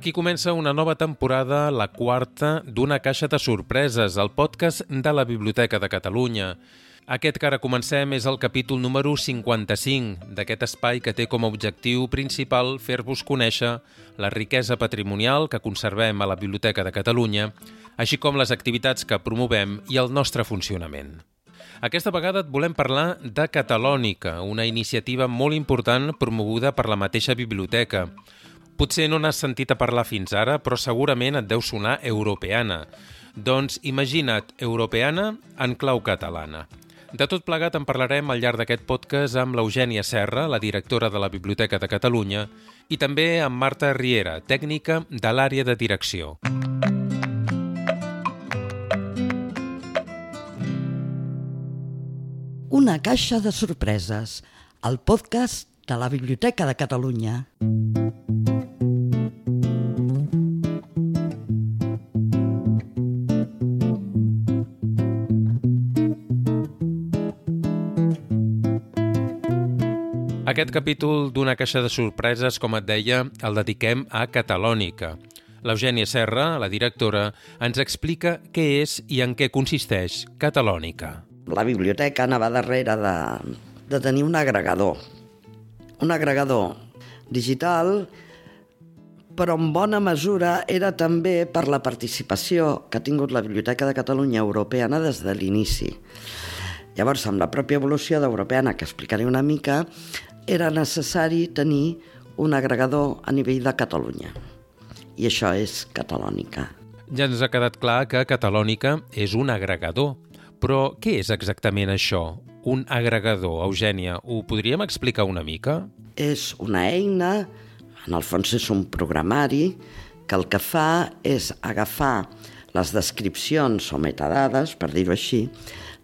Aquí comença una nova temporada, la quarta d'una caixa de sorpreses, el podcast de la Biblioteca de Catalunya. Aquest que ara comencem és el capítol número 55 d'aquest espai que té com a objectiu principal fer-vos conèixer la riquesa patrimonial que conservem a la Biblioteca de Catalunya, així com les activitats que promovem i el nostre funcionament. Aquesta vegada et volem parlar de Catalònica, una iniciativa molt important promoguda per la mateixa biblioteca, Potser no n'has sentit a parlar fins ara, però segurament et deu sonar europeana. Doncs imagina't europeana en clau catalana. De tot plegat en parlarem al llarg d'aquest podcast amb l'Eugènia Serra, la directora de la Biblioteca de Catalunya, i també amb Marta Riera, tècnica de l'àrea de direcció. Una caixa de sorpreses, el podcast de la Biblioteca de Catalunya. Aquest capítol d'una caixa de sorpreses, com et deia, el dediquem a Catalònica. L'Eugènia Serra, la directora, ens explica què és i en què consisteix Catalònica. La biblioteca anava darrere de, de tenir un agregador. Un agregador digital, però en bona mesura era també per la participació que ha tingut la Biblioteca de Catalunya Europeana des de l'inici. Llavors, amb la pròpia evolució d'Europeana, que explicaré una mica, era necessari tenir un agregador a nivell de Catalunya. I això és Catalònica. Ja ens ha quedat clar que Catalònica és un agregador. Però què és exactament això, un agregador, Eugènia? Ho podríem explicar una mica? És una eina, en el fons és un programari, que el que fa és agafar les descripcions o metadades, per dir-ho així,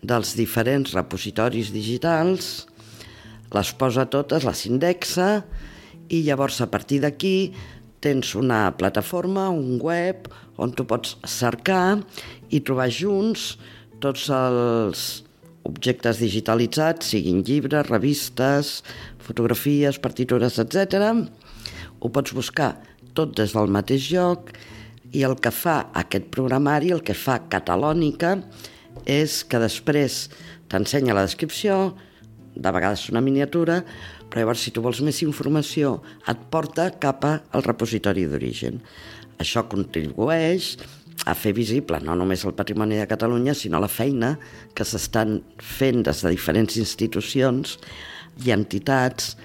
dels diferents repositoris digitals les posa totes, les indexa i llavors a partir d'aquí tens una plataforma, un web, on tu pots cercar i trobar junts tots els objectes digitalitzats, siguin llibres, revistes, fotografies, partitures, etc. Ho pots buscar tot des del mateix lloc i el que fa aquest programari, el que fa Catalònica, és que després t'ensenya la descripció, de vegades una miniatura, però llavors si tu vols més informació et porta cap al repositori d'origen. Això contribueix a fer visible no només el patrimoni de Catalunya, sinó la feina que s'estan fent des de diferents institucions i entitats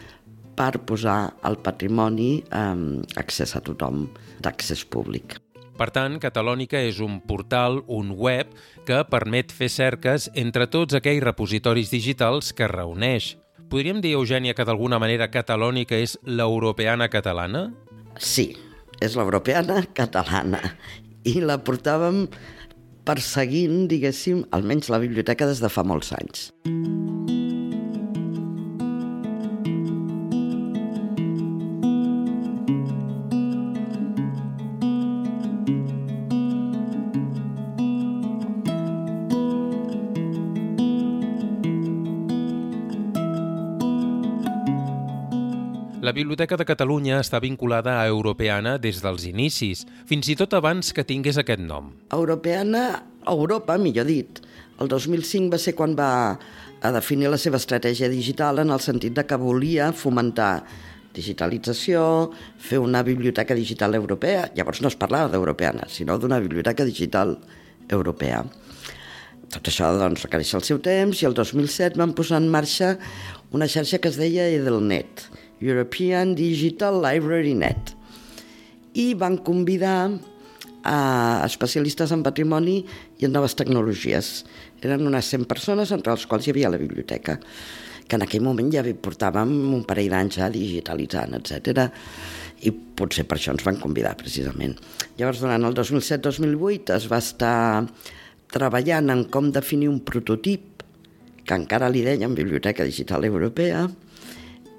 per posar el patrimoni eh, accés a tothom, d'accés públic. Per tant, Catalònica és un portal, un web, que permet fer cerques entre tots aquells repositoris digitals que reuneix. Podríem dir, Eugènia, que d'alguna manera Catalònica és l'europeana catalana? Sí, és l'europeana catalana. I la portàvem perseguint, diguéssim, almenys la biblioteca des de fa molts anys. Mm. Biblioteca de Catalunya està vinculada a Europeana des dels inicis, fins i tot abans que tingués aquest nom. Europeana, Europa, millor dit, el 2005 va ser quan va a definir la seva estratègia digital en el sentit de que volia fomentar digitalització, fer una biblioteca digital europea. Llavors no es parlava d'europeana, sinó d'una biblioteca digital europea. Tot això doncs, requereix el seu temps i el 2007 van posar en marxa una xarxa que es deia Edelnet, European Digital Library Net. I van convidar a especialistes en patrimoni i en noves tecnologies. Eren unes 100 persones, entre les quals hi havia la biblioteca, que en aquell moment ja portàvem un parell d'anys ja digitalitzant, etc. I potser per això ens van convidar, precisament. Llavors, durant el 2007-2008 es va estar treballant en com definir un prototip, que encara li deien Biblioteca Digital Europea,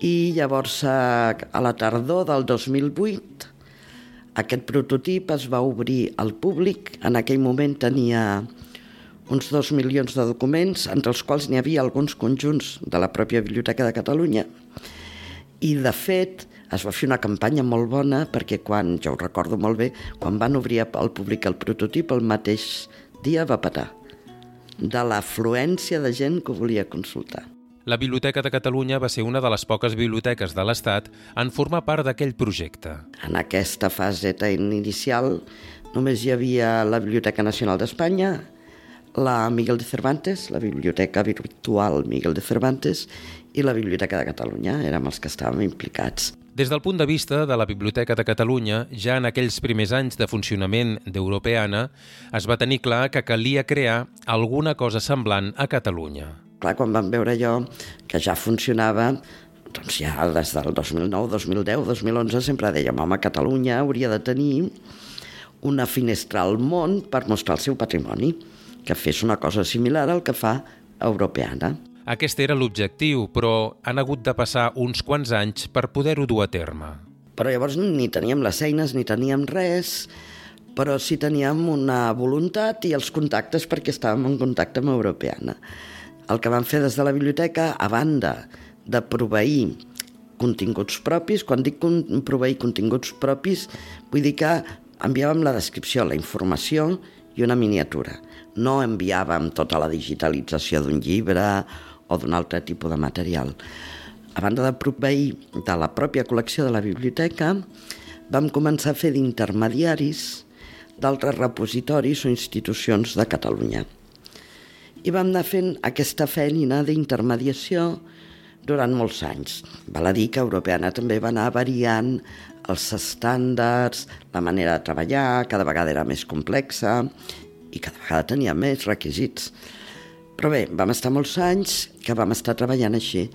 i llavors a la tardor del 2008 aquest prototip es va obrir al públic. En aquell moment tenia uns dos milions de documents, entre els quals n'hi havia alguns conjunts de la pròpia Biblioteca de Catalunya. I, de fet, es va fer una campanya molt bona perquè quan, jo ho recordo molt bé, quan van obrir al públic el prototip, el mateix dia va patar de l'afluència de gent que ho volia consultar. La Biblioteca de Catalunya va ser una de les poques biblioteques de l'Estat en formar part d'aquell projecte. En aquesta fase inicial només hi havia la Biblioteca Nacional d'Espanya, la Miguel de Cervantes, la Biblioteca Virtual Miguel de Cervantes i la Biblioteca de Catalunya. Érem els que estàvem implicats. Des del punt de vista de la Biblioteca de Catalunya, ja en aquells primers anys de funcionament d'Europeana, es va tenir clar que calia crear alguna cosa semblant a Catalunya. Clar, quan vam veure allò que ja funcionava, doncs ja des del 2009, 2010, 2011 sempre dèiem, home, Catalunya hauria de tenir una finestra al món per mostrar el seu patrimoni, que fes una cosa similar al que fa Europeana. Aquest era l'objectiu, però han hagut de passar uns quants anys per poder-ho dur a terme. Però llavors ni teníem les eines ni teníem res, però sí teníem una voluntat i els contactes perquè estàvem en contacte amb Europeana. El que vam fer des de la biblioteca, a banda de proveir continguts propis, quan dic proveir continguts propis, vull dir que enviàvem la descripció, la informació i una miniatura. No enviàvem tota la digitalització d'un llibre o d'un altre tipus de material. A banda de proveir de la pròpia col·lecció de la biblioteca, vam començar a fer d'intermediaris d'altres repositoris o institucions de Catalunya. I vam anar fent aquesta feina d'intermediació durant molts anys. Val a dir que Europeana també va anar variant els estàndards, la manera de treballar, cada vegada era més complexa i cada vegada tenia més requisits. Però bé, vam estar molts anys que vam estar treballant així.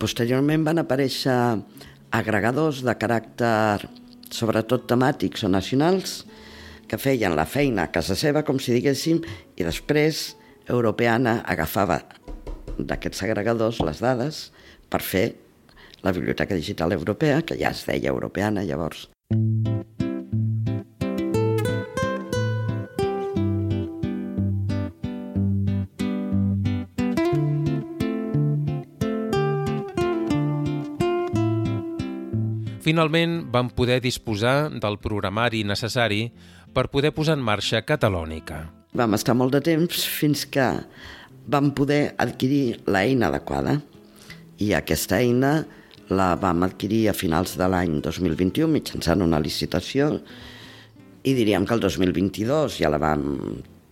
Posteriorment van aparèixer agregadors de caràcter sobretot temàtics o nacionals que feien la feina a casa seva, com si diguéssim, i després Europeana agafava d'aquests agregadors les dades per fer la Biblioteca Digital Europea, que ja es deia Europeana llavors. Finalment vam poder disposar del programari necessari per poder posar en marxa Catalònica. Vam estar molt de temps fins que vam poder adquirir l'eina adequada i aquesta eina la vam adquirir a finals de l'any 2021 mitjançant una licitació i diríem que el 2022 ja la vam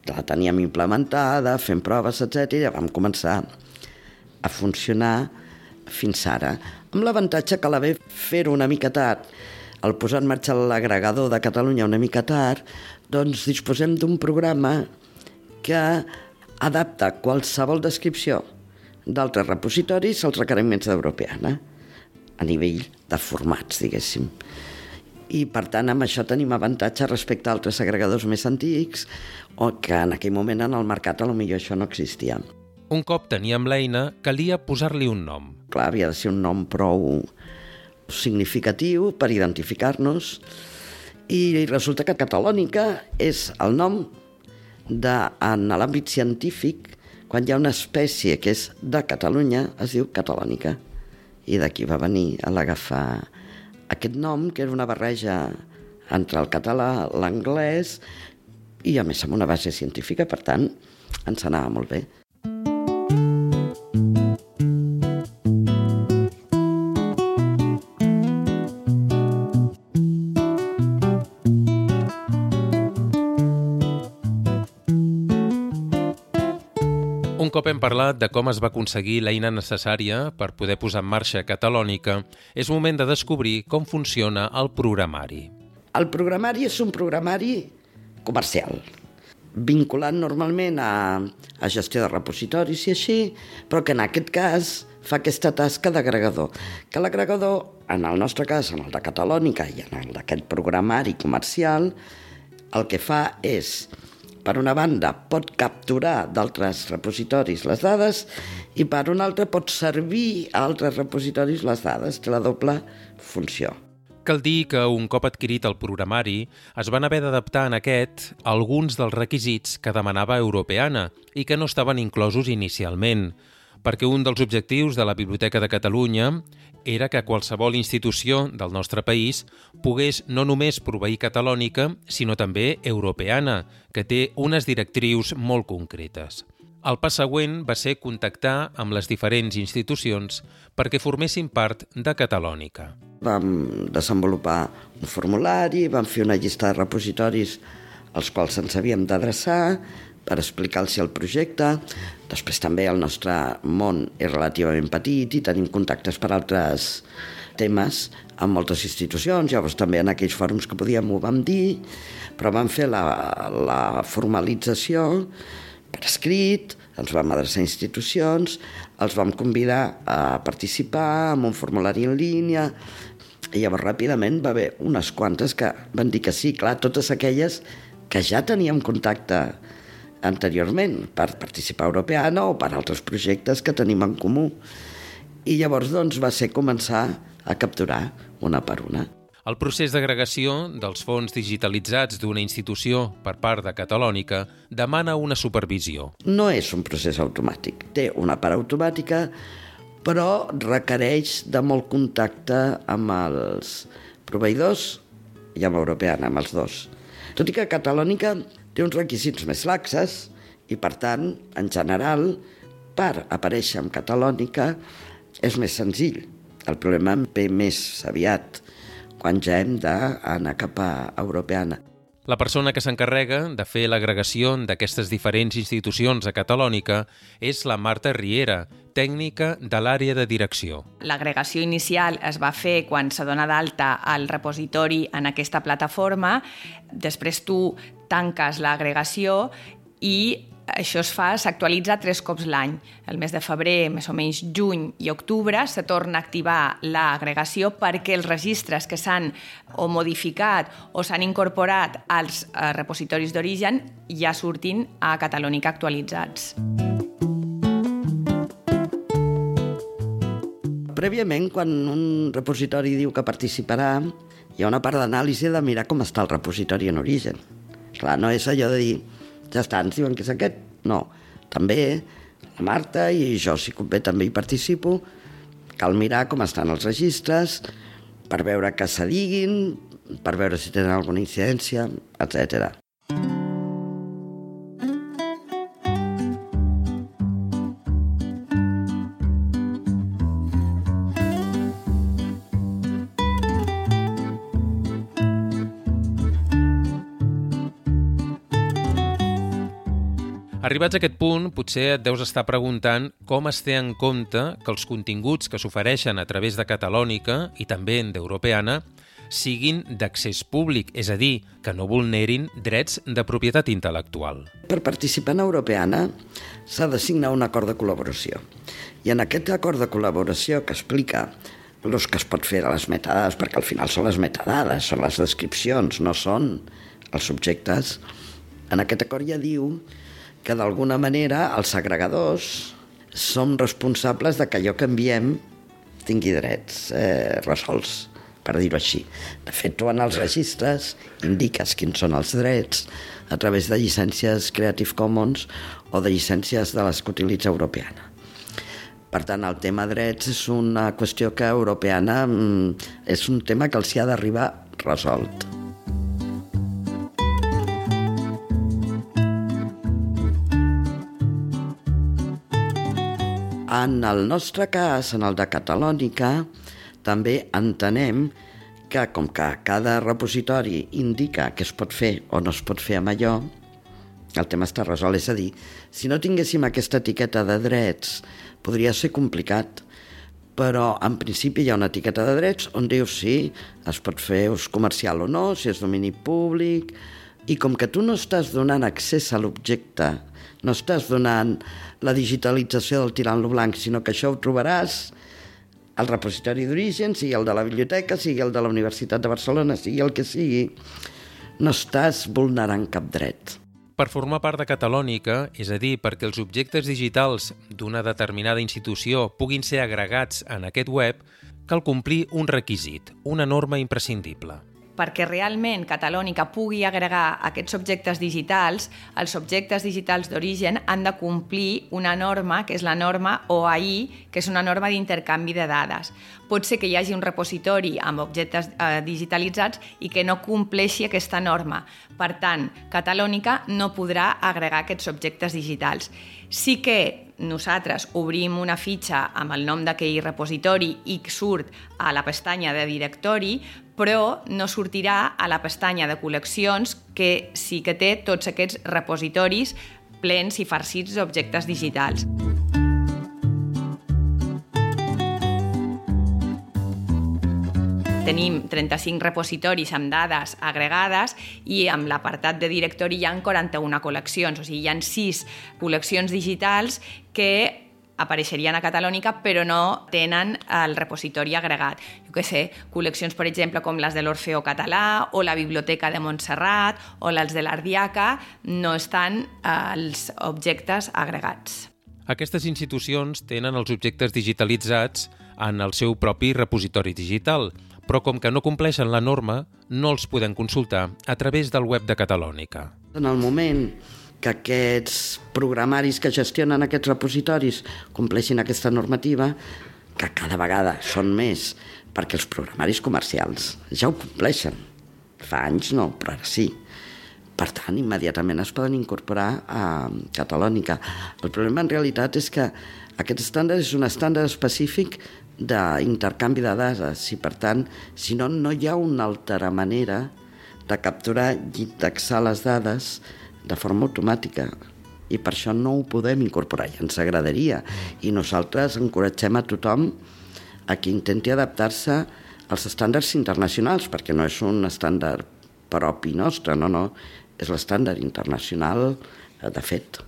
la teníem implementada, fent proves, etc. i ja vam començar a funcionar fins ara amb l'avantatge que l'haver fer-ho una mica tard, el posar en marxa l'agregador de Catalunya una mica tard, doncs disposem d'un programa que adapta qualsevol descripció d'altres repositoris als requeriments d'Europeana, a nivell de formats, diguéssim. I, per tant, amb això tenim avantatge respecte a altres agregadors més antics o que en aquell moment en el mercat a lo millor això no existia. Un cop teníem l'eina, calia posar-li un nom. Clar, havia de ser un nom prou significatiu per identificar-nos i resulta que Catalònica és el nom de, en l'àmbit científic, quan hi ha una espècie que és de Catalunya, es diu Catalònica. I d'aquí va venir a l'agafar aquest nom, que era una barreja entre el català, l'anglès, i a més amb una base científica, per tant, ens anava molt bé. Un cop hem parlat de com es va aconseguir l'eina necessària per poder posar en marxa Catalònica, és moment de descobrir com funciona el programari. El programari és un programari comercial, vinculat normalment a, a gestió de repositoris i així, però que en aquest cas fa aquesta tasca d'agregador. Que l'agregador, en el nostre cas, en el de Catalònica i en el d'aquest programari comercial, el que fa és per una banda, pot capturar d'altres repositoris les dades i per una altra pot servir a altres repositoris les dades. Té la doble funció. Cal dir que un cop adquirit el programari es van haver d'adaptar en aquest alguns dels requisits que demanava Europeana i que no estaven inclosos inicialment. Perquè un dels objectius de la Biblioteca de Catalunya era que qualsevol institució del nostre país pogués no només proveir catalònica, sinó també europeana, que té unes directrius molt concretes. El pas següent va ser contactar amb les diferents institucions perquè formessin part de Catalònica. Vam desenvolupar un formulari, vam fer una llista de repositoris als quals ens havíem d'adreçar, per explicar-los el projecte. Després també el nostre món és relativament petit i tenim contactes per altres temes amb moltes institucions, llavors també en aquells fòrums que podíem ho vam dir, però vam fer la, la formalització per escrit, ens vam adreçar a institucions, els vam convidar a participar amb un formulari en línia, i llavors ràpidament va haver unes quantes que van dir que sí, clar, totes aquelles que ja teníem contacte anteriorment per participar a Europeana o per altres projectes que tenim en comú. I llavors doncs, va ser començar a capturar una per una. El procés d'agregació dels fons digitalitzats d'una institució per part de Catalònica demana una supervisió. No és un procés automàtic. Té una part automàtica, però requereix de molt contacte amb els proveïdors i amb Europeana, amb els dos. Tot i que Catalònica té uns requisits més laxes i, per tant, en general, per aparèixer en catalònica és més senzill. El problema ve més aviat, quan ja hem d'anar cap a europeana. La persona que s'encarrega de fer l'agregació d'aquestes diferents institucions a Catalònica és la Marta Riera, tècnica de l'àrea de direcció. L'agregació inicial es va fer quan se dona d'alta al repositori en aquesta plataforma, després tu tanques l'agregació i això es fa, s'actualitza tres cops l'any. El mes de febrer, més o menys juny i octubre, se torna a activar l'agregació perquè els registres que s'han o modificat o s'han incorporat als eh, repositoris d'origen ja surtin a Catalònica actualitzats. Prèviament, quan un repositori diu que participarà, hi ha una part d'anàlisi de mirar com està el repositori en origen. Clar, no és allò de dir, ja està, ens diuen que és aquest. No, també la Marta i jo, si convé, també hi participo. Cal mirar com estan els registres, per veure que se diguin, per veure si tenen alguna incidència, etc. Arribats a aquest punt, potser et deus estar preguntant com es té en compte que els continguts que s'ofereixen a través de Catalònica i també d'Europeana siguin d'accés públic, és a dir, que no vulnerin drets de propietat intel·lectual. Per participar en Europeana s'ha de signar un acord de col·laboració. I en aquest acord de col·laboració que explica el que es pot fer a les metadades, perquè al final són les metadades, són les descripcions, no són els subjectes, en aquest acord ja diu que d'alguna manera els agregadors som responsables de que allò que enviem tingui drets eh, resolts, per dir-ho així. De fet, tu en els registres indiques quins són els drets a través de llicències Creative Commons o de llicències de les que utilitza Europeana. Per tant, el tema drets és una qüestió que Europeana mm, és un tema que els hi ha d'arribar resolt. En el nostre cas, en el de Catalònica, també entenem que com que cada repositori indica què es pot fer o no es pot fer amb allò, el tema està resolt. És a dir, si no tinguéssim aquesta etiqueta de drets, podria ser complicat, però en principi hi ha una etiqueta de drets on diu sí, es pot fer ús comercial o no, si és domini públic, i com que tu no estàs donant accés a l'objecte no estàs donant la digitalització del tirant-lo blanc, sinó que això ho trobaràs al repositori d'origen, sigui el de la biblioteca, sigui el de la Universitat de Barcelona, sigui el que sigui, no estàs vulnerant cap dret. Per formar part de Catalònica, és a dir, perquè els objectes digitals d'una determinada institució puguin ser agregats en aquest web, cal complir un requisit, una norma imprescindible. Perquè realment Catalònica pugui agregar aquests objectes digitals, els objectes digitals d'origen han de complir una norma, que és la norma OAI, que és una norma d'intercanvi de dades. Pot ser que hi hagi un repositori amb objectes eh, digitalitzats i que no compleixi aquesta norma. Per tant, Catalònica no podrà agregar aquests objectes digitals. Sí que nosaltres obrim una fitxa amb el nom d'aquell repositori i surt a la pestanya de directori, però no sortirà a la pestanya de col·leccions que sí que té tots aquests repositoris plens i farcits d'objectes digitals. Tenim 35 repositoris amb dades agregades i amb l'apartat de directori hi ha 41 col·leccions, o sigui, hi ha 6 col·leccions digitals que apareixerien a Catalònica però no tenen el repositori agregat. Jo què sé, col·leccions, per exemple, com les de l'Orfeo Català o la Biblioteca de Montserrat o les de l'Ardiaca no estan els objectes agregats. Aquestes institucions tenen els objectes digitalitzats en el seu propi repositori digital, però com que no compleixen la norma, no els podem consultar a través del web de Catalònica. En el moment que aquests programaris que gestionen aquests repositoris compleixin aquesta normativa, que cada vegada són més, perquè els programaris comercials ja ho compleixen. Fa anys no, però ara sí. Per tant, immediatament es poden incorporar a Catalònica. El problema en realitat és que aquest estàndard és un estàndard específic d'intercanvi de dades i, per tant, si no, no hi ha una altra manera de capturar i indexar les dades de forma automàtica i per això no ho podem incorporar i ens agradaria i nosaltres encoratgem a tothom a qui intenti adaptar-se als estàndards internacionals perquè no és un estàndard propi nostre, no, no, és l'estàndard internacional de fet.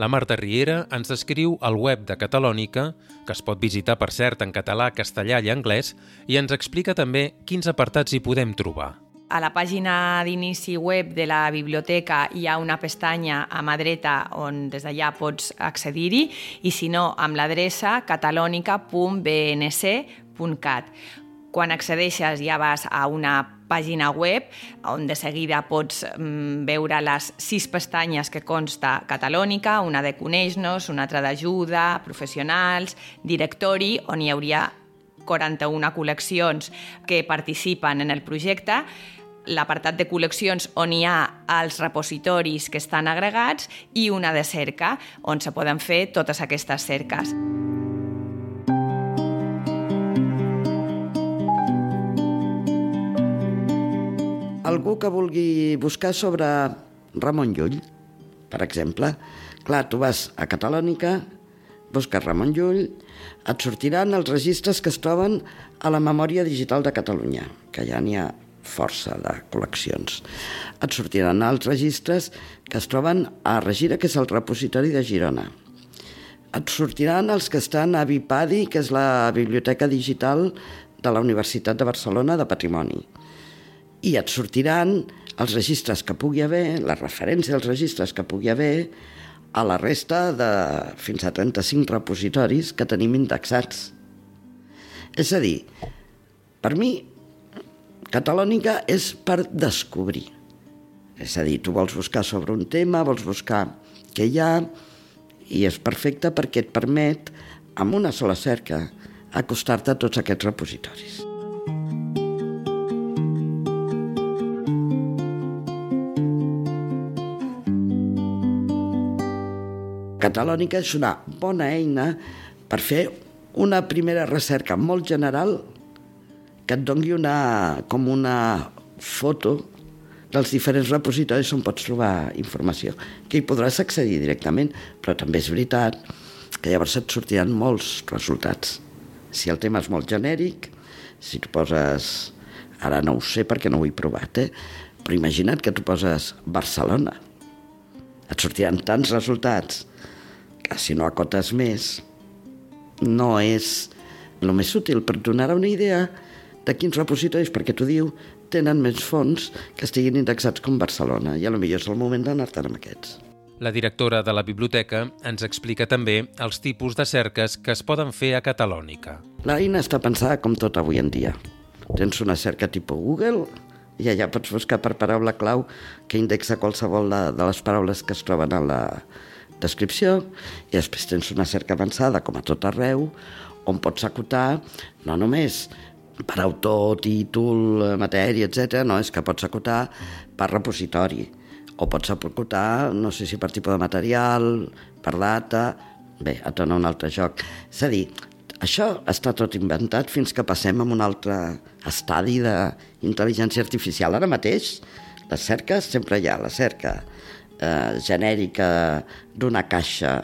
La Marta Riera ens escriu al web de Catalònica, que es pot visitar, per cert, en català, castellà i anglès, i ens explica també quins apartats hi podem trobar. A la pàgina d'inici web de la biblioteca hi ha una pestanya a mà dreta on des d'allà pots accedir-hi i si no, amb l'adreça catalonica.bnc.cat. Quan accedeixes ja vas a una pàgina web on de seguida pots mm, veure les sis pestanyes que consta Catalònica, una de Coneix-nos, una altra d'ajuda, professionals, directori, on hi hauria 41 col·leccions que participen en el projecte, l'apartat de col·leccions on hi ha els repositoris que estan agregats i una de cerca, on se poden fer totes aquestes cerques. Algú que vulgui buscar sobre Ramon Llull, per exemple. Clar, tu vas a Catalònica, busques Ramon Llull, et sortiran els registres que es troben a la memòria digital de Catalunya, que ja n'hi ha força de col·leccions. Et sortiran els registres que es troben a Regira, que és el repositori de Girona. Et sortiran els que estan a Bipadi, que és la biblioteca digital de la Universitat de Barcelona de Patrimoni i et sortiran els registres que pugui haver, la referència als registres que pugui haver a la resta de fins a 35 repositoris que tenim indexats. És a dir, per mi, Catalònica és per descobrir. És a dir, tu vols buscar sobre un tema, vols buscar què hi ha, i és perfecte perquè et permet, amb una sola cerca, acostar-te a tots aquests repositoris. Catalònica és una bona eina per fer una primera recerca molt general que et doni una, com una foto dels diferents repositoris on pots trobar informació, que hi podràs accedir directament, però també és veritat que llavors et sortiran molts resultats. Si el tema és molt genèric, si tu poses... Ara no ho sé perquè no ho he provat, eh? però imagina't que tu poses Barcelona. Et sortiran tants resultats si no acotes més, no és el més útil, per donar una idea de quins repositoris, perquè t'ho diu, tenen més fons que estiguin indexats com Barcelona, i a lo millor és el moment d'anar-te'n amb aquests. La directora de la biblioteca ens explica també els tipus de cerques que es poden fer a Catalònica. L'eina està pensada com tot avui en dia. Tens una cerca tipus Google i allà pots buscar per paraula clau que indexa qualsevol de, de les paraules que es troben a la descripció i després tens una cerca avançada com a tot arreu on pots acotar no només per autor, títol, matèria, etc. No, és que pots acotar per repositori o pots acotar, no sé si per tipus de material, per data... Bé, et dona un altre joc. És a dir, això està tot inventat fins que passem a un altre estadi d'intel·ligència artificial. Ara mateix, les cerques sempre hi ha la cerca eh, genèrica d'una caixa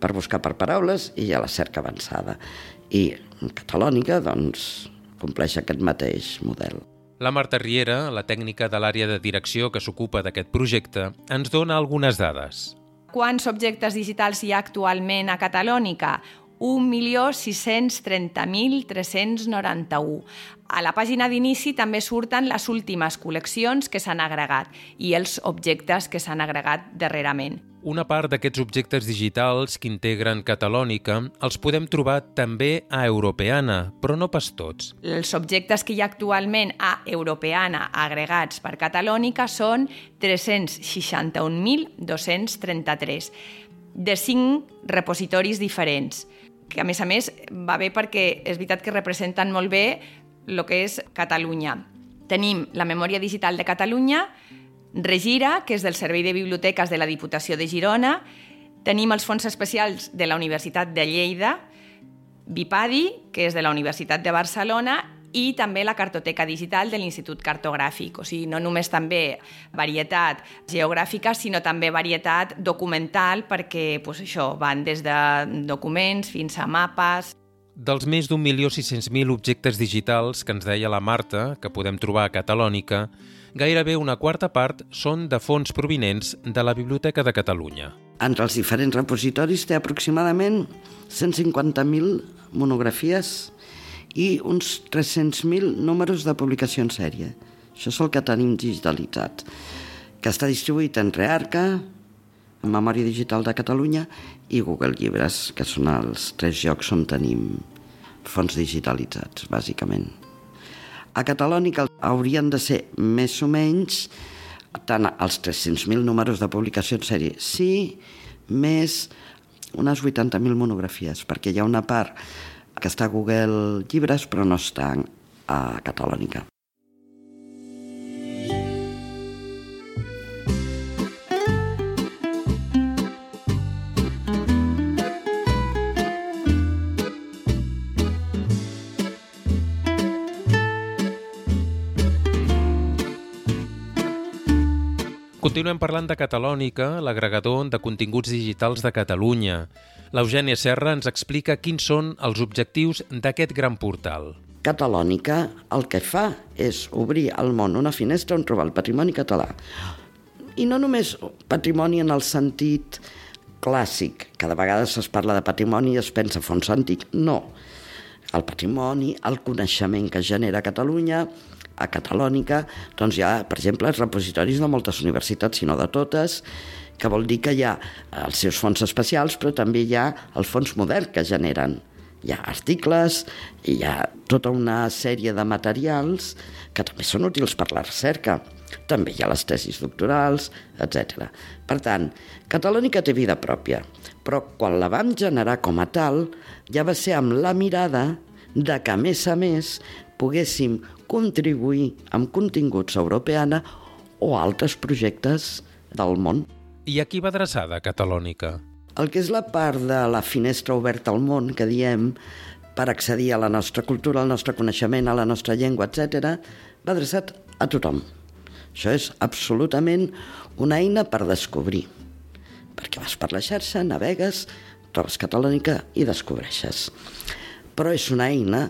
per buscar per paraules i ha la cerca avançada. I Catalònica, doncs, compleix aquest mateix model. La Marta Riera, la tècnica de l'àrea de direcció que s'ocupa d'aquest projecte, ens dona algunes dades. Quants objectes digitals hi ha actualment a Catalònica? 1.630.391. A la pàgina d'inici també surten les últimes col·leccions que s'han agregat i els objectes que s'han agregat darrerament. Una part d'aquests objectes digitals que integren Catalònica els podem trobar també a Europeana, però no pas tots. Els objectes que hi ha actualment a Europeana agregats per Catalònica són 361.233 de cinc repositoris diferents que a més a més va bé perquè és veritat que representen molt bé el que és Catalunya. Tenim la memòria digital de Catalunya, Regira, que és del Servei de Biblioteques de la Diputació de Girona, tenim els fons especials de la Universitat de Lleida, Bipadi, que és de la Universitat de Barcelona, i també la cartoteca digital de l'Institut Cartogràfic, o sigui, no només també varietat geogràfica, sinó també varietat documental, perquè pues, això van des de documents fins a mapes. Dels més d'un milió sis mil objectes digitals que ens deia la Marta, que podem trobar a Catalònica, gairebé una quarta part són de fons provinents de la Biblioteca de Catalunya. Entre els diferents repositoris té aproximadament 150.000 monografies i uns 300.000 números de publicació en sèrie. Això és el que tenim digitalitzat, que està distribuït entre Arca, Memòria Digital de Catalunya i Google Llibres, que són els tres jocs on tenim fons digitalitzats, bàsicament. A Catalònica haurien de ser més o menys tant els 300.000 números de publicació en sèrie, sí, més unes 80.000 monografies, perquè hi ha una part que està a Google Llibres però no està a Catalònica. Continuem parlant de Catalònica, l'agregador de continguts digitals de Catalunya. L'Eugènia Serra ens explica quins són els objectius d'aquest gran portal. Catalònica el que fa és obrir al món una finestra on trobar el patrimoni català. I no només patrimoni en el sentit clàssic, que de vegades es parla de patrimoni i es pensa fons antic. No. El patrimoni, el coneixement que genera Catalunya, a Catalònica, doncs hi ha, per exemple, els repositoris de moltes universitats, si no de totes, que vol dir que hi ha els seus fons especials, però també hi ha el fons modern que generen. Hi ha articles, hi ha tota una sèrie de materials que també són útils per la recerca. També hi ha les tesis doctorals, etc. Per tant, Catalònica té vida pròpia, però quan la vam generar com a tal, ja va ser amb la mirada de que, a més a més, poguéssim contribuir amb continguts europeana o altres projectes del món. I a qui va adreçada Catalònica? El que és la part de la finestra oberta al món, que diem, per accedir a la nostra cultura, al nostre coneixement, a la nostra llengua, etc., va adreçat a tothom. Això és absolutament una eina per descobrir. Perquè vas per la xarxa, navegues, trobes Catalònica i descobreixes. Però és una eina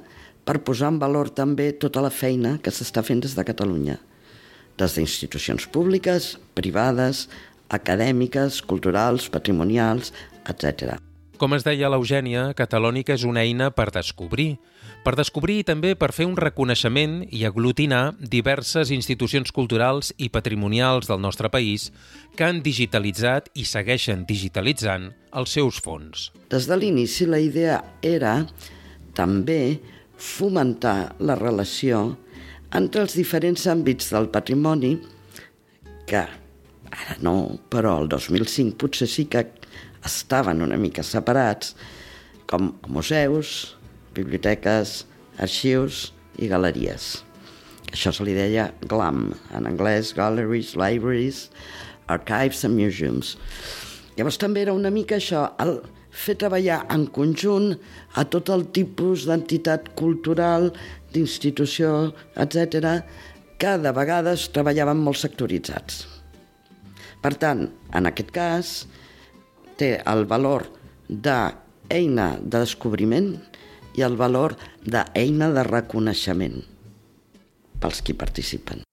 per posar en valor també tota la feina que s'està fent des de Catalunya, des d'institucions públiques, privades, acadèmiques, culturals, patrimonials, etc. Com es deia l'Eugènia, Catalònica és una eina per descobrir, per descobrir i també per fer un reconeixement i aglutinar diverses institucions culturals i patrimonials del nostre país que han digitalitzat i segueixen digitalitzant els seus fons. Des de l'inici la idea era també fomentar la relació entre els diferents àmbits del patrimoni que ara no, però el 2005 potser sí que estaven una mica separats, com museus, biblioteques, arxius i galeries. Això se li deia GLAM, en anglès Galleries, Libraries, Archives and Museums. Llavors també era una mica això, el fer treballar en conjunt a tot el tipus d'entitat cultural, d'institució, etc, que de vegades treballaven molt sectoritzats. Per tant, en aquest cas, té el valor d'eina de descobriment i el valor d'eina de reconeixement pels qui participen.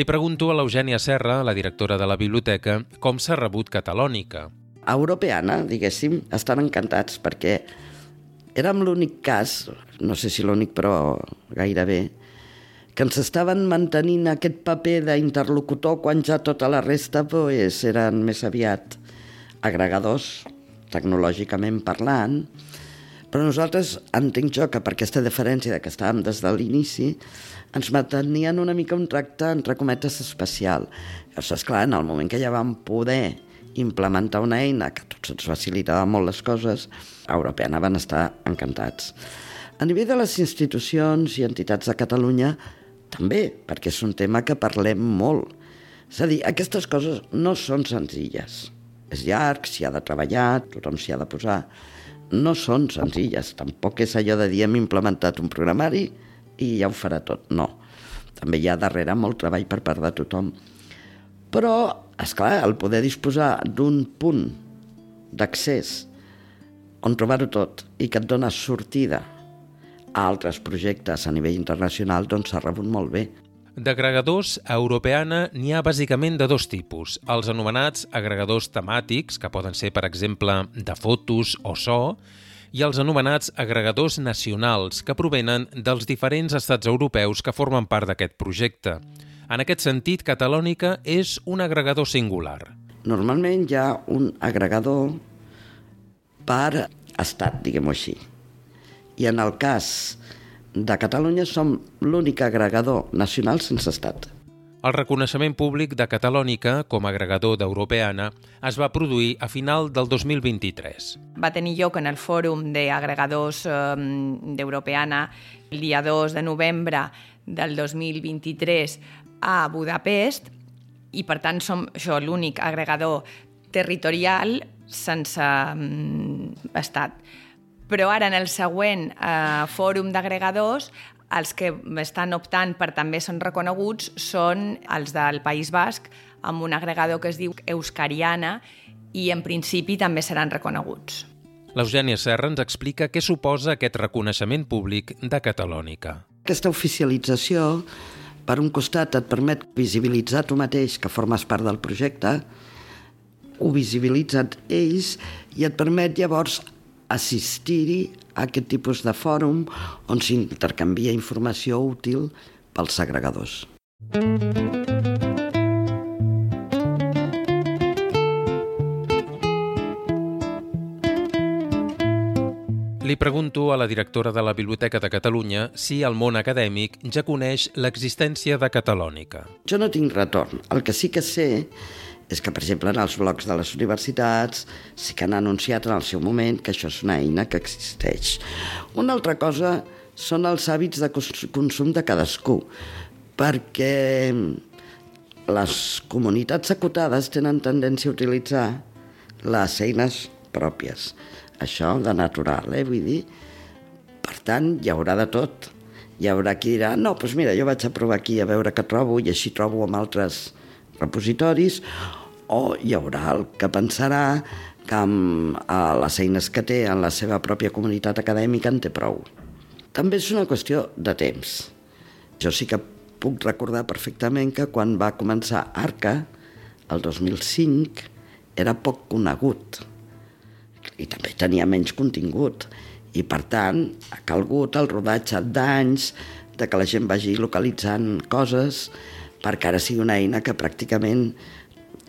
Li pregunto a l'Eugènia Serra, la directora de la biblioteca, com s'ha rebut Catalònica. Europeana, diguéssim, estan encantats perquè érem l'únic cas, no sé si l'únic però gairebé, que ens estaven mantenint aquest paper d'interlocutor quan ja tota la resta pues, eren més aviat agregadors, tecnològicament parlant, però nosaltres, entenc jo que per aquesta diferència de que estàvem des de l'inici, ens mantenien una mica un tracte, entre cometes, especial. Llavors, esclar, en el moment que ja vam poder implementar una eina que tots ens facilitava molt les coses, a Europeana van estar encantats. A nivell de les institucions i entitats de Catalunya, també, perquè és un tema que parlem molt. És a dir, aquestes coses no són senzilles. És llarg, s'hi ha de treballar, tothom s'hi ha de posar. No són senzilles. Tampoc és allò de dir hem implementat un programari i ja ho farà tot. No. També hi ha darrere molt treball per part de tothom. Però, és clar, el poder disposar d'un punt d'accés on trobar-ho tot i que et dona sortida a altres projectes a nivell internacional, doncs s'ha rebut molt bé. D'agregadors a Europeana n'hi ha bàsicament de dos tipus. Els anomenats agregadors temàtics, que poden ser, per exemple, de fotos o so, i els anomenats agregadors nacionals, que provenen dels diferents estats europeus que formen part d'aquest projecte. En aquest sentit, Catalònica és un agregador singular. Normalment hi ha un agregador per estat, diguem-ho així. I en el cas de Catalunya som l'únic agregador nacional sense estat. El reconeixement públic de Catalònica com a agregador d'Europeana es va produir a final del 2023. Va tenir lloc en el fòrum d'agregadors eh, d'Europeana el dia 2 de novembre del 2023 a Budapest i per tant som això l'únic agregador territorial sense mm, estat. Però ara, en el següent eh, fòrum d'agregadors, els que estan optant per també són reconeguts són els del País Basc, amb un agregador que es diu Euskariana, i en principi també seran reconeguts. L'Eugènia Serra ens explica què suposa aquest reconeixement públic de Catalònica. Aquesta oficialització, per un costat, et permet visibilitzar tu mateix que formes part del projecte, ho visibilitzen ells i et permet llavors assistir-hi a aquest tipus de fòrum on s'intercanvia informació útil pels agregadors. Li pregunto a la directora de la Biblioteca de Catalunya si el món acadèmic ja coneix l'existència de Catalònica. Jo no tinc retorn. El que sí que sé és que, per exemple, en els blocs de les universitats sí que han anunciat en el seu moment que això és una eina que existeix. Una altra cosa són els hàbits de consum de cadascú, perquè les comunitats acotades tenen tendència a utilitzar les eines pròpies. Això de natural, eh? Vull dir, per tant, hi haurà de tot. Hi haurà qui dirà, no, doncs mira, jo vaig a provar aquí a veure què trobo i així trobo amb altres repositoris, o hi haurà el que pensarà que amb a les eines que té en la seva pròpia comunitat acadèmica en té prou. També és una qüestió de temps. Jo sí que puc recordar perfectament que quan va començar Arca, el 2005, era poc conegut i també tenia menys contingut i per tant ha calgut el rodatge d'anys de que la gent vagi localitzant coses perquè ara sigui una eina que pràcticament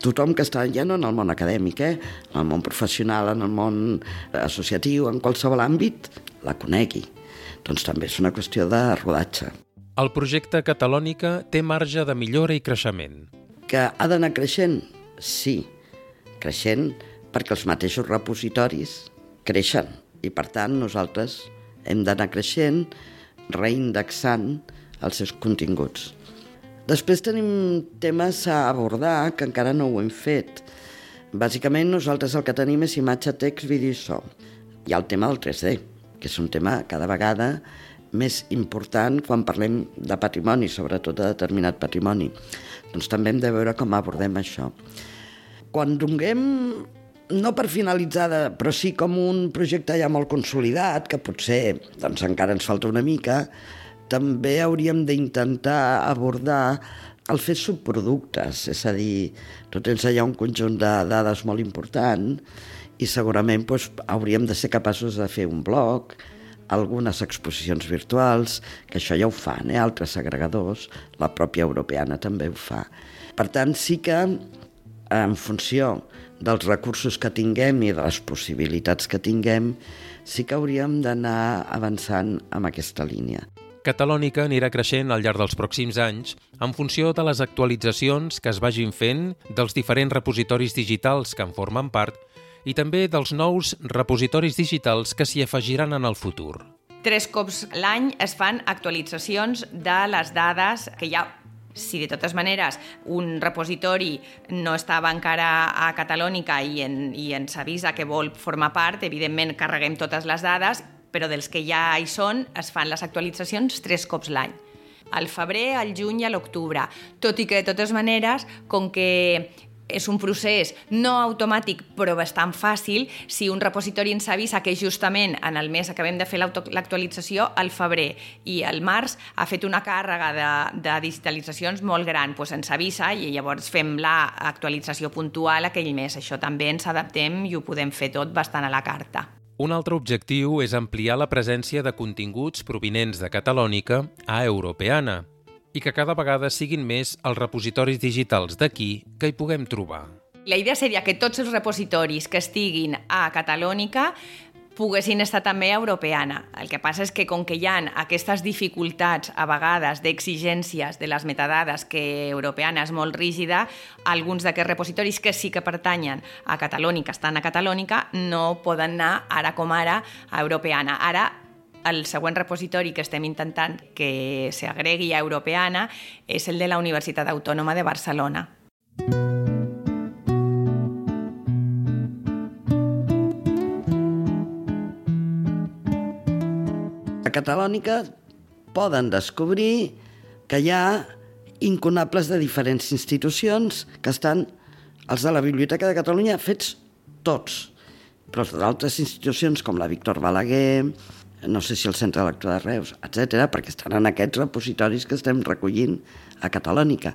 tothom que està ja no en el món acadèmic, eh? en el món professional, en el món associatiu, en qualsevol àmbit, la conegui. Doncs també és una qüestió de rodatge. El projecte Catalònica té marge de millora i creixement. Que ha d'anar creixent? Sí, creixent perquè els mateixos repositoris creixen i per tant nosaltres hem d'anar creixent, reindexant els seus continguts. Després tenim temes a abordar que encara no ho hem fet. Bàsicament nosaltres el que tenim és imatge, text, vídeo i so. Hi ha el tema del 3D, que és un tema cada vegada més important quan parlem de patrimoni, sobretot de determinat patrimoni. Doncs també hem de veure com abordem això. Quan donem no per finalitzada, però sí com un projecte ja molt consolidat, que potser doncs, encara ens falta una mica, també hauríem d'intentar abordar el fer subproductes, és a dir, tu tens allà un conjunt de dades molt important i segurament doncs, hauríem de ser capaços de fer un blog, algunes exposicions virtuals, que això ja ho fan, eh? altres agregadors, la pròpia europeana també ho fa. Per tant, sí que en funció dels recursos que tinguem i de les possibilitats que tinguem, sí que hauríem d'anar avançant amb aquesta línia. Catalònica anirà creixent al llarg dels pròxims anys en funció de les actualitzacions que es vagin fent dels diferents repositoris digitals que en formen part i també dels nous repositoris digitals que s'hi afegiran en el futur. Tres cops l'any es fan actualitzacions de les dades que hi ha si de totes maneres un repositori no estava encara a Catalònica i, en, i ens avisa que vol formar part, evidentment carreguem totes les dades però dels que ja hi són es fan les actualitzacions tres cops l'any al febrer, al juny i a l'octubre. Tot i que, de totes maneres, com que és un procés no automàtic però bastant fàcil si un repositori ens avisa que justament en el mes acabem de fer l'actualització al febrer i al març ha fet una càrrega de, de digitalitzacions molt gran, doncs ens avisa i llavors fem l'actualització puntual aquell mes. Això també ens adaptem i ho podem fer tot bastant a la carta. Un altre objectiu és ampliar la presència de continguts provinents de Catalònica a Europeana i que cada vegada siguin més els repositoris digitals d'aquí que hi puguem trobar. La idea seria que tots els repositoris que estiguin a Catalònica poguessin estar també europeana. El que passa és que com que hi ha aquestes dificultats a vegades d'exigències de les metadades que europeana és molt rígida, alguns d'aquests repositoris que sí que pertanyen a Catalònica, estan a Catalònica, no poden anar ara com ara a europeana. Ara el següent repositori que estem intentant que s'agregui a Europeana és el de la Universitat Autònoma de Barcelona. Catalònica poden descobrir que hi ha inconables de diferents institucions que estan, els de la Biblioteca de Catalunya, fets tots, però d'altres institucions com la Víctor Balaguer, no sé si el Centre Lector de Reus, etc, perquè estan en aquests repositoris que estem recollint a Catalònica.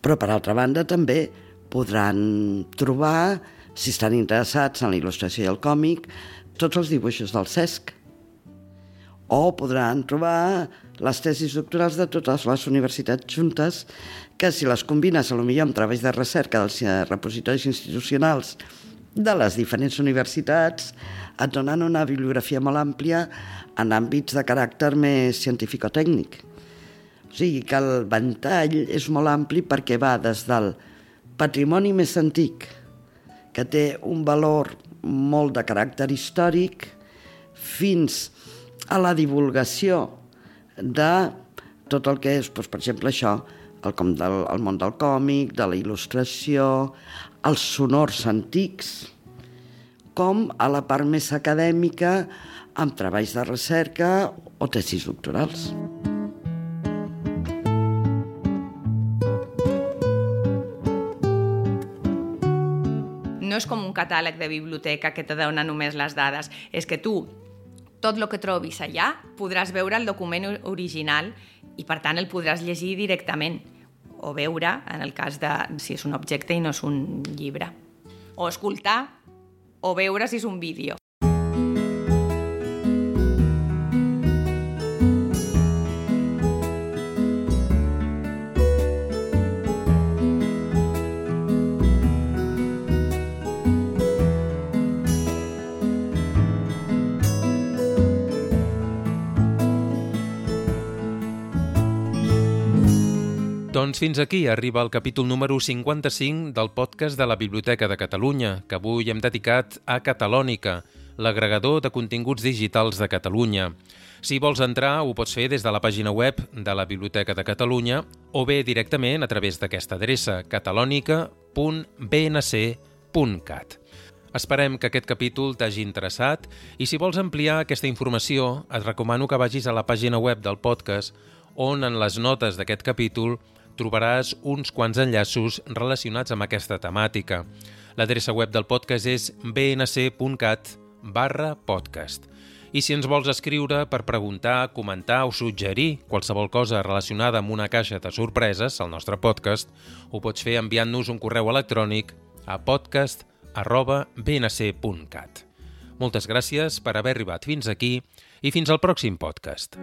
Però, per altra banda, també podran trobar, si estan interessats en la il·lustració i el còmic, tots els dibuixos del CESC, o podran trobar les tesis doctorals de totes les universitats juntes que si les combines a lo millor amb treballs de recerca dels eh, repositoris institucionals de les diferents universitats et donen una bibliografia molt àmplia en àmbits de caràcter més científico-tècnic. O sigui que el ventall és molt ampli perquè va des del patrimoni més antic, que té un valor molt de caràcter històric, fins a la divulgació de tot el que és, doncs, per exemple, això, el, com del, el món del còmic, de la il·lustració, els sonors antics, com a la part més acadèmica amb treballs de recerca o tesis doctorals. no és com un catàleg de biblioteca que te dona només les dades, és que tu tot el que trobis allà podràs veure el document original i per tant el podràs llegir directament o veure en el cas de si és un objecte i no és un llibre o escoltar o veure si és un vídeo. Doncs fins aquí arriba el capítol número 55 del podcast de la Biblioteca de Catalunya, que avui hem dedicat a Catalònica, l'agregador de continguts digitals de Catalunya. Si vols entrar, ho pots fer des de la pàgina web de la Biblioteca de Catalunya o bé directament a través d'aquesta adreça catalonica.bnc.cat. Esperem que aquest capítol t'hagi interessat i si vols ampliar aquesta informació, et recomano que vagis a la pàgina web del podcast on en les notes d'aquest capítol trobaràs uns quants enllaços relacionats amb aquesta temàtica. L'adreça web del podcast és bnc.cat barra podcast. I si ens vols escriure per preguntar, comentar o suggerir qualsevol cosa relacionada amb una caixa de sorpreses al nostre podcast, ho pots fer enviant-nos un correu electrònic a podcast arroba bnc.cat. Moltes gràcies per haver arribat fins aquí i fins al pròxim podcast.